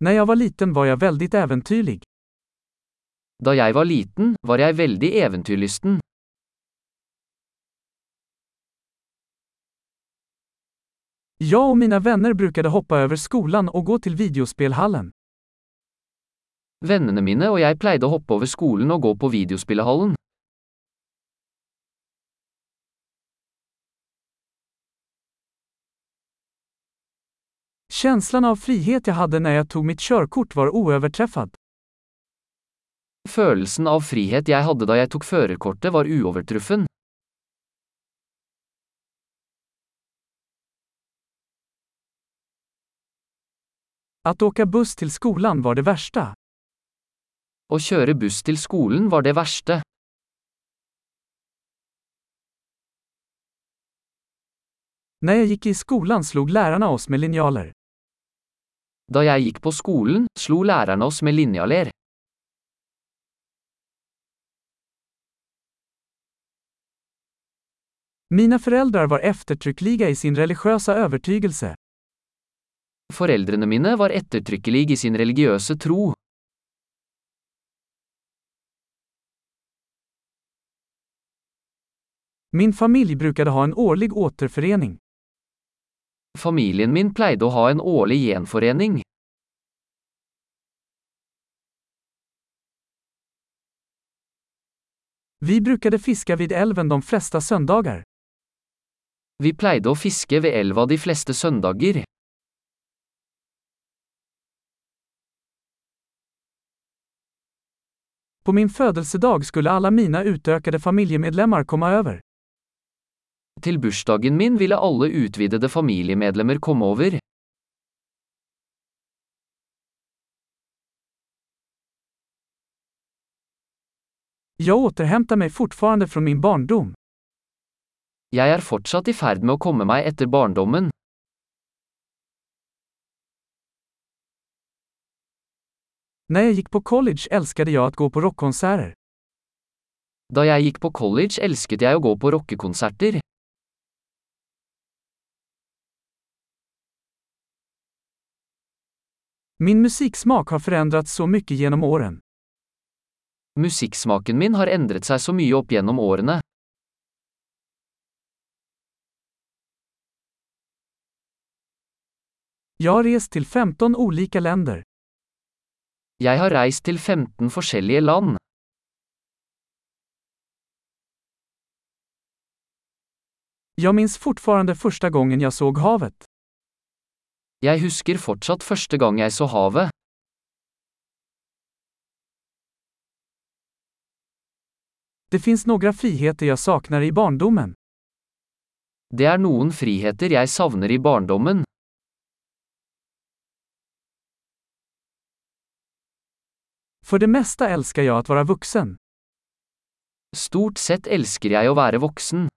När jeg var liten var jeg veldig eventyrlig. Da jeg var liten, var jeg veldig eventyrlysten. Jag och mina vänner brukade hoppe over skolen og gå til videospillhallen. Vennene mine og jeg pleide å hoppe over skolen og gå på videospillehallen. Känslan av frihet jag hade när jag tog mitt körkort var oöverträffad. Følelsen av frihet jeg hadde da jeg tok førerkortet var uovertruffen. Att åka buss till skolan var det värsta. Å kjøre buss til skolen var det verste. När jag gick i skolan slog lärarna oss med linjaler. Da jeg gikk på skolen, slo lærerne oss med linjaler. Mina föräldrar var eftertryckliga i sin religiösa övertygelse. Foreldrene mine var ettertrykkelig i sin religiøse tro. Min familj brukade ha en årlig återförening. Familien min pleide å ha en årlig gjenforening. Vi brukade fiska vid elven de flesta söndagar. Vi pleide å fiske ved elva de fleste søndager. På min födelsedag skulle alla mina utökade familjemedlemmar komma över. Til bursdagen min ville alle utvidede familiemedlemmer komme over. Jag återhenter meg fortfarande fra min barndom. Jeg er fortsatt i ferd med å komme meg etter barndommen. Når jeg gikk på college elsket jeg å gå på rockekonserter. Da jeg gikk på college elsket jeg å gå på rockekonserter. Min musiksmak har forandret så mye gjennom åren. Musikksmaken min har endret seg så mye opp gjennom årene. Jeg har reist til 15 ulike länder. Jeg har reist til 15 forskjellige land. Jeg minns fortfarande første gangen jeg såg havet. Jeg husker fortsatt første gang jeg så havet. Det fins noen friheter jeg savner i barndommen. Det er noen friheter jeg savner i barndommen. For det meste elsker jeg å være voksen. Stort sett elsker jeg å være voksen.